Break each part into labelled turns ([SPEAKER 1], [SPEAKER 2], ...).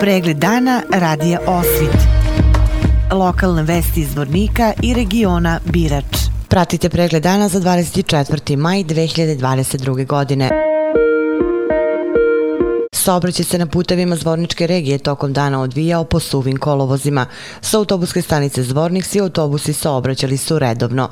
[SPEAKER 1] Pregled dana radija Osvit. Lokalne vesti iz Vornika i regiona Birač. Pratite pregled dana za 24. maj 2022. godine. Saobraćaj se na putevima Zvorničke regije tokom dana odvijao po suvim kolovozima. Sa autobuske stanice Zvornik svi autobusi saobraćali su redovno.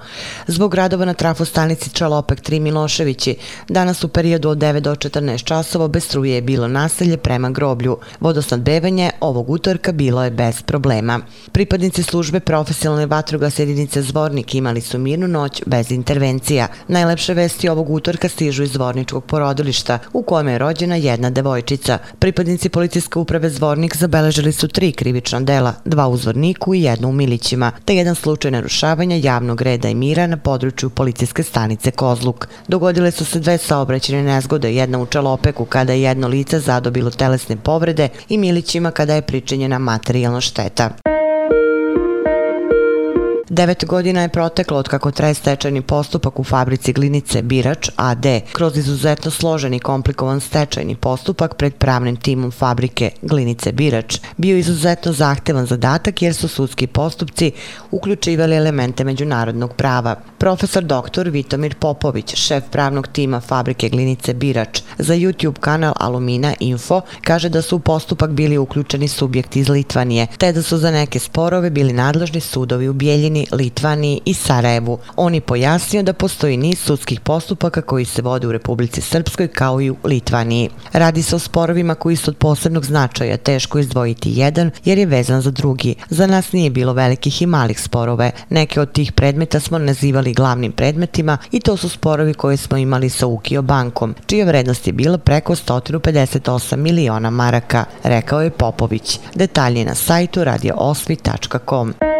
[SPEAKER 1] Zbog radova na trafostanici Čalopek 3 Miloševići, danas u periodu od 9 do 14 časova bez struje je bilo naselje prema groblju. Vodosnadbevanje ovog utorka bilo je bez problema. Pripadnici službe profesionalne vatroga jedinice Zvornik imali su mirnu noć bez intervencija. Najlepše vesti ovog utorka stižu iz Zvorničkog porodilišta u kojem je rođena jedna devojčica ulica. Pripadnici policijske uprave Zvornik zabeležili su tri krivična dela, dva u Zvorniku i jedno u Milićima, te jedan slučaj narušavanja javnog reda i mira na području policijske stanice Kozluk. Dogodile su se dve saobraćene nezgode, jedna u Čalopeku kada je jedno lice zadobilo telesne povrede i Milićima kada je pričinjena materijalna šteta. Devet godina je proteklo od kako traje stečajni postupak u fabrici Glinice Birač AD. Kroz izuzetno složen i komplikovan stečajni postupak pred pravnim timom fabrike Glinice Birač bio izuzetno zahtevan zadatak jer su sudski postupci uključivali elemente međunarodnog prava. Profesor dr. Vitomir Popović, šef pravnog tima fabrike Glinice Birač za YouTube kanal Alumina Info, kaže da su u postupak bili uključeni subjekti iz Litvanije, te da su za neke sporove bili nadležni sudovi u Bijeljini, Litvaniji i Sarajevu. On je pojasnio da postoji niz sudskih postupaka koji se vode u Republici Srpskoj kao i u Litvaniji. Radi se o sporovima koji su od posebnog značaja teško izdvojiti jedan jer je vezan za drugi. Za nas nije bilo velikih i malih sporove. Neke od tih predmeta smo nazivali glavnim predmetima i to su sporovi koje smo imali sa Ukio bankom, čija vrednost je bila preko 158 miliona maraka, rekao je Popović. Detalje na sajtu radioosvi.com.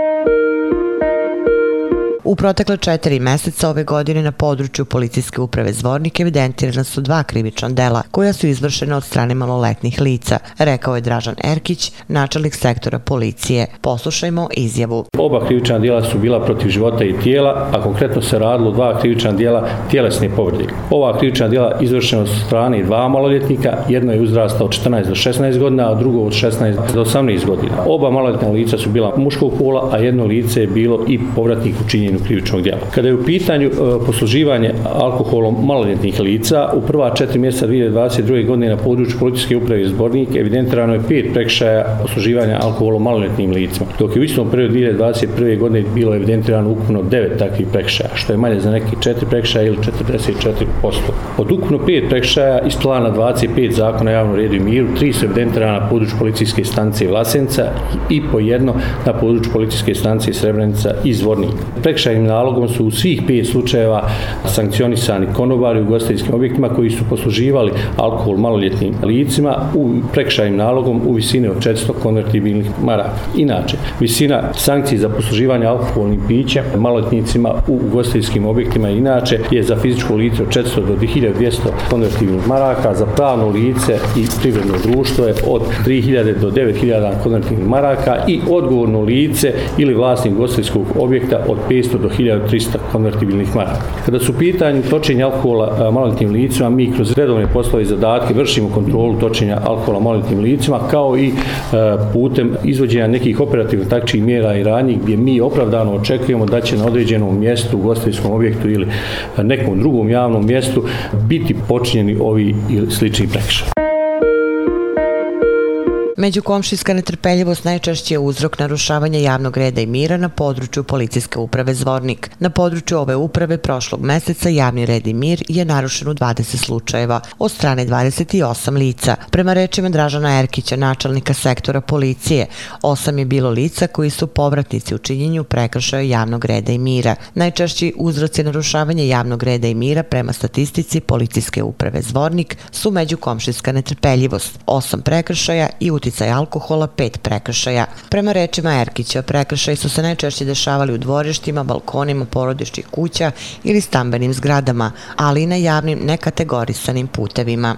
[SPEAKER 1] U protekle četiri meseca ove godine na području policijske uprave Zvornik evidentirana su dva krivična dela koja su izvršena od strane maloletnih lica, rekao je Dražan Erkić, načelnik sektora policije. Poslušajmo izjavu.
[SPEAKER 2] Oba krivična dela su bila protiv života i tijela, a konkretno se radilo dva krivična dela tjelesne povrde. Ova krivična dela izvršena su strane dva maloljetnika, jedno je uzrasta od 14 do 16 godina, a drugo od 16 do 18 godina. Oba maloljetna lica su bila muškog pola, a jedno lice je bilo i povratnik učinjenju počinjenju krivičnog djela. Kada je u pitanju e, posluživanje alkoholom maloljetnih lica, u prva četiri mjeseca 2022. godine na području policijske uprave i zbornik evidentirano je pet prekšaja posluživanja alkoholom maloljetnim licima, dok je u istom periodu 2021. godine bilo evidentirano ukupno devet takvih prekšaja, što je manje za neki četiri prekšaja ili 44%. Od ukupno pet prekšaja iz plana 25 zakona javnom redu i miru, tri su evidentirana na području policijske stanice Vlasenca i po jedno na području policijske stanice Srebrenica i Zvornik. Prekšaja prekršajnim nalogom su u svih pet slučajeva sankcionisani konobari u gostinskim objektima koji su posluživali alkohol maloljetnim licima u prekršajnim nalogom u visini od 400 konvertibilnih maraka. Inače, visina sankcije za posluživanje alkoholnim pićem maloljetnicima u gostinskim objektima inače je za fizičko lice od 400 do 1200 konvertibilnih maraka, za pravno lice i privredno društvo je od 3000 do 9000 konvertibilnih maraka i odgovorno lice ili vlasnik gostinskog objekta od 500 do 1300 konvertibilnih maraka. Kada su pitanje točenja alkohola e, maloljetnim licima, mi kroz redovne poslove i zadatke vršimo kontrolu točenja alkohola maloljetnim licima, kao i e, putem izvođenja nekih operativnih takčih mjera i radnji gdje mi opravdano očekujemo da će na određenom mjestu, u gostinskom objektu ili nekom drugom javnom mjestu biti počinjeni ovi ili slični prekšaj.
[SPEAKER 1] Međukomšijska netrpeljivost najčešće je uzrok narušavanja javnog reda i mira na području policijske uprave Zvornik. Na području ove uprave prošlog meseca javni red i mir je narušen u 20 slučajeva od strane 28 lica. Prema rečima Dražana Erkića, načelnika sektora policije, osam je bilo lica koji su povratnici u činjenju prekršaja javnog reda i mira. Najčešći uzroci narušavanja javnog reda i mira prema statistici policijske uprave Zvornik su međukomšijska netrpeljivost, osam prekršaja i utjecaj uticaj alkohola, pet prekršaja. Prema rečima Erkića, prekršaj su se najčešće dešavali u dvorištima, balkonima, porodišćih kuća ili stambenim zgradama, ali i na javnim nekategorisanim putevima.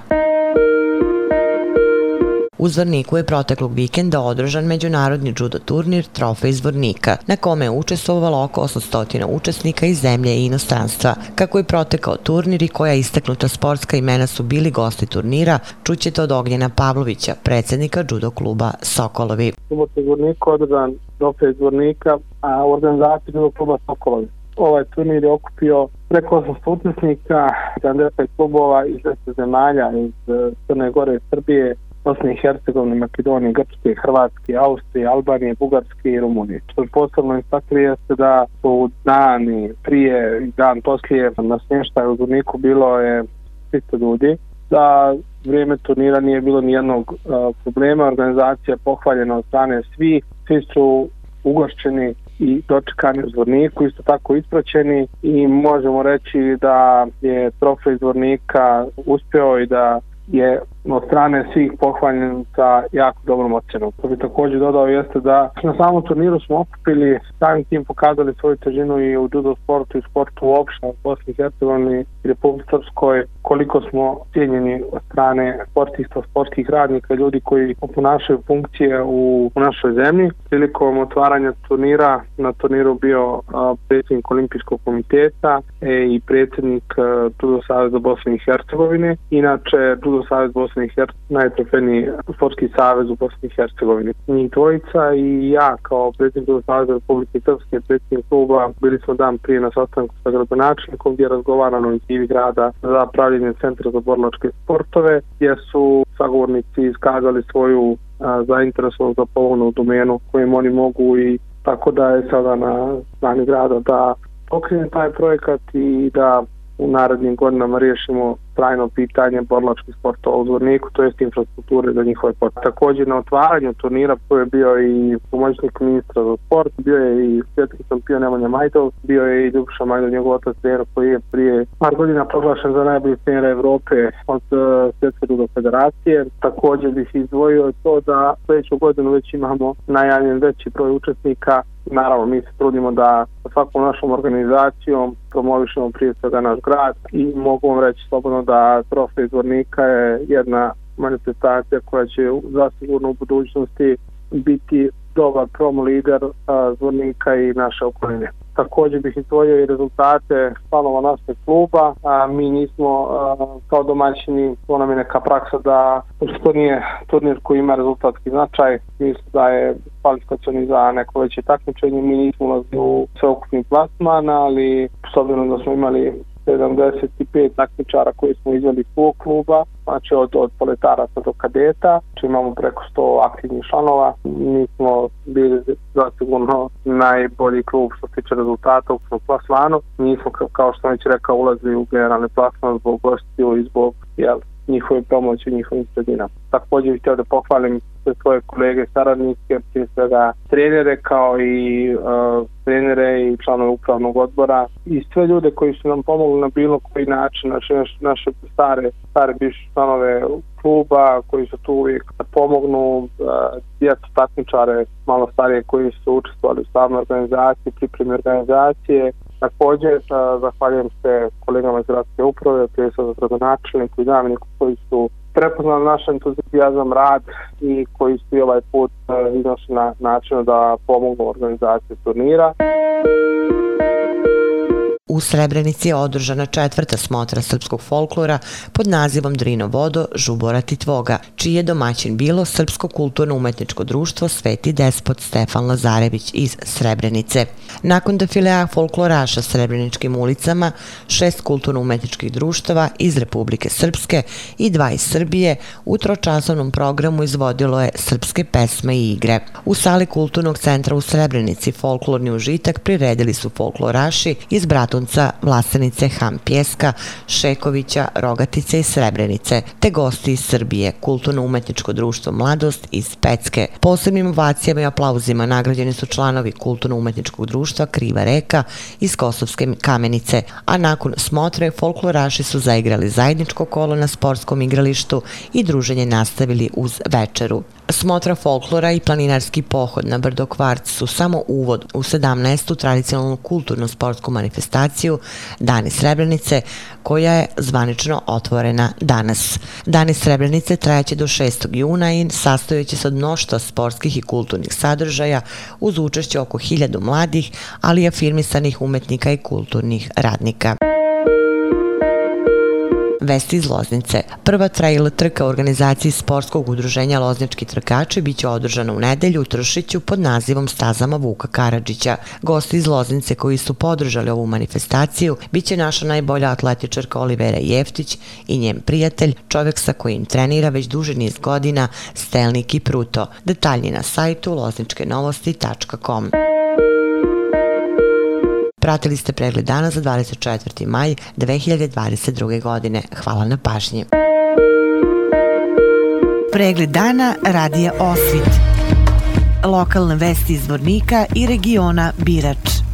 [SPEAKER 1] U Zvorniku je proteklog vikenda održan međunarodni judo turnir Trofej Zvornika, na kome je učestvovalo oko 800 učesnika iz zemlje i inostranstva. Kako je protekao turnir i koja istaknuta sportska imena su bili gosti turnira, čućete od Ognjena Pavlovića, predsjednika judo kluba Sokolovi.
[SPEAKER 3] Subota Zvornika održan Trofej Zvornika, a u organizaciji judo kluba Sokolovi. Ovaj turnir je okupio preko 800 učesnika, 75 klubova iz 10 zemalja, iz eh, Crne Gore i Srbije, Bosne i Hercegovine, Makedonije, Grčke, Hrvatske, Austrije, Albanije, Bugarske i Rumunije. Što je posebno istakli se da su dani prije i dan poslije na smještaju u Zuniku bilo je 300 ljudi, da vrijeme turnira nije bilo nijednog uh, e, problema, organizacija je pohvaljena od strane svi, svi su ugošćeni i dočekani u zvorniku, isto tako ispraćeni. I možemo reći da je trofej zvornika uspeo i da je od strane svih pohvaljen sa jako dobrom ocenom. To bi također dodao jeste da na samom turniru smo okupili, samim tim pokazali svoju težinu i u judo sportu i sportu uopšte u Bosni i Hercegovini i Republike Srpskoj koliko smo cijenjeni od strane sportista, sportskih radnika, ljudi koji oponašaju funkcije u, u našoj zemlji. Prilikom otvaranja turnira na turniru bio a, predsjednik Olimpijskog komiteta e, i predsjednik e, Judo Saveza Bosne i Hercegovine. Inače, Judo Savez Bosne Bosne i Hercegovine, najtrofeniji sportski savez u Bosni i Hercegovini. Njih dvojica i ja kao predsjednik Saveza Republike Srpske, predsjednik kluba, bili smo dan prije na sastanku sa gradonačnikom gdje je razgovarano iz Ivi grada za pravljenje centra za borlačke sportove, gdje su sagovornici iskazali svoju zainteresovanost za polovnu domenu kojim oni mogu i tako da je sada na strani grada da pokrene taj projekat i da u narednim godinama riješimo trajno pitanje borlačkih sportova u Zvorniku, to jest infrastrukture za njihove potrebe. Također na otvaranju turnira koji je bio i pomoćnik ministra za sport, bio je i svjetski šampion Nemanja Majdov, bio je i Ljubša Majdov, njegov otac trener koji je prije par godina proglašen za najbolji trenera Evrope od uh, svjetske dugo federacije. Također bih izdvojio to da sljedeću godinu već imamo najavljen veći broj učesnika Naravno, mi se trudimo da svakom našom organizacijom promovišemo prije svega naš grad i mogu vam reći slobodno da trofej Zvornika je jedna manifestacija koja će zasigurno u budućnosti biti dobar promo lider Zvornika i naše okoline. Također bih izdvojio i rezultate fanova našeg kluba. A, mi nismo a, kao domaćini, to nam je neka praksa da to nije turnir koji ima rezultatski značaj. Mislim da je kvalifikacioni za neko veće takmičenje. Mi nismo ulazili u sveokupni plasman, ali s obzirom da smo imali 75 takmičara koji smo izveli svog kluba, znači od, od poletaraca do kadeta, znači imamo preko 100 aktivnih članova. Mi smo bili zasigurno najbolji klub što se tiče rezultata u plasmanu. Mi smo, kao što već rekao, ulazili u generalni plasman zbog gostiju i zbog jel, njihove pomoći u njihovim sredinama. Također bih htio da pohvalim sve svoje kolege, saradnike, prije svega trenere kao i uh, trenere i članove upravnog odbora i sve ljude koji su nam pomogli na bilo koji način, znači naše, naše stare, stare bivše članove kluba koji su tu uvijek pomognu, e, uh, djecu takmičare malo starije koji su učestvovali u samoj organizaciji, pripremi organizacije, Također, e, zahvaljujem se kolegama iz gradske uprave, prije sa gradonačelniku i zamjeniku koji su prepoznali naš entuzijazam, rad i koji su i ovaj put e, iznošli na način da pomogu organizaciju turnira.
[SPEAKER 1] U Srebrenici je održana četvrta smotra srpskog folklora pod nazivom Drino Vodo, Žubora Titvoga, čiji je domaćin bilo Srpsko kulturno-umetničko društvo Sveti despot Stefan Lazarević iz Srebrenice. Nakon defilea folkloraša Srebreničkim ulicama, šest kulturno-umetničkih društava iz Republike Srpske i dva iz Srbije u tročasovnom programu izvodilo je srpske pesme i igre. U sali Kulturnog centra u Srebrenici folklorni užitak priredili su folkloraši iz Bratu Batunca, Vlasenice, Ham Pjeska, Šekovića, Rogatice i Srebrenice, te gosti iz Srbije, Kulturno-umetničko društvo Mladost iz Pecke. Posebnim ovacijama i aplauzima nagrađeni su članovi Kulturno-umetničkog društva Kriva reka iz Kosovske kamenice, a nakon smotre folkloraši su zaigrali zajedničko kolo na sportskom igralištu i druženje nastavili uz večeru. Smotra folklora i planinarski pohod na Brdo Kvarc su samo uvod u 17. tradicionalnu kulturno-sportsku manifestaciju organizaciju Dani Srebrenice, koja je zvanično otvorena danas. Dani Srebrenice trajaće do 6. juna i sastojeće se od mnoštva sportskih i kulturnih sadržaja uz učešće oko hiljadu mladih, ali i afirmisanih umetnika i kulturnih radnika. Vesti iz Loznice. Prva trail trka u organizaciji sportskog udruženja Loznički trkači biće održana u nedelju u Tršiću pod nazivom Stazama Vuka Karadžića. Gosti iz Loznice koji su podržali ovu manifestaciju biće naša najbolja atletičarka Olivera Jeftić i njen prijatelj, čovjek sa kojim trenira već duže niz godina, Stelnik i Pruto. Detalji na sajtu lozničkenovosti.com. Pratili ste pregled dana za 24. maj 2022. godine. Hvala na pažnji. Pregled dana radija Osvit. Lokalne vesti iz Vornika i regiona Birač.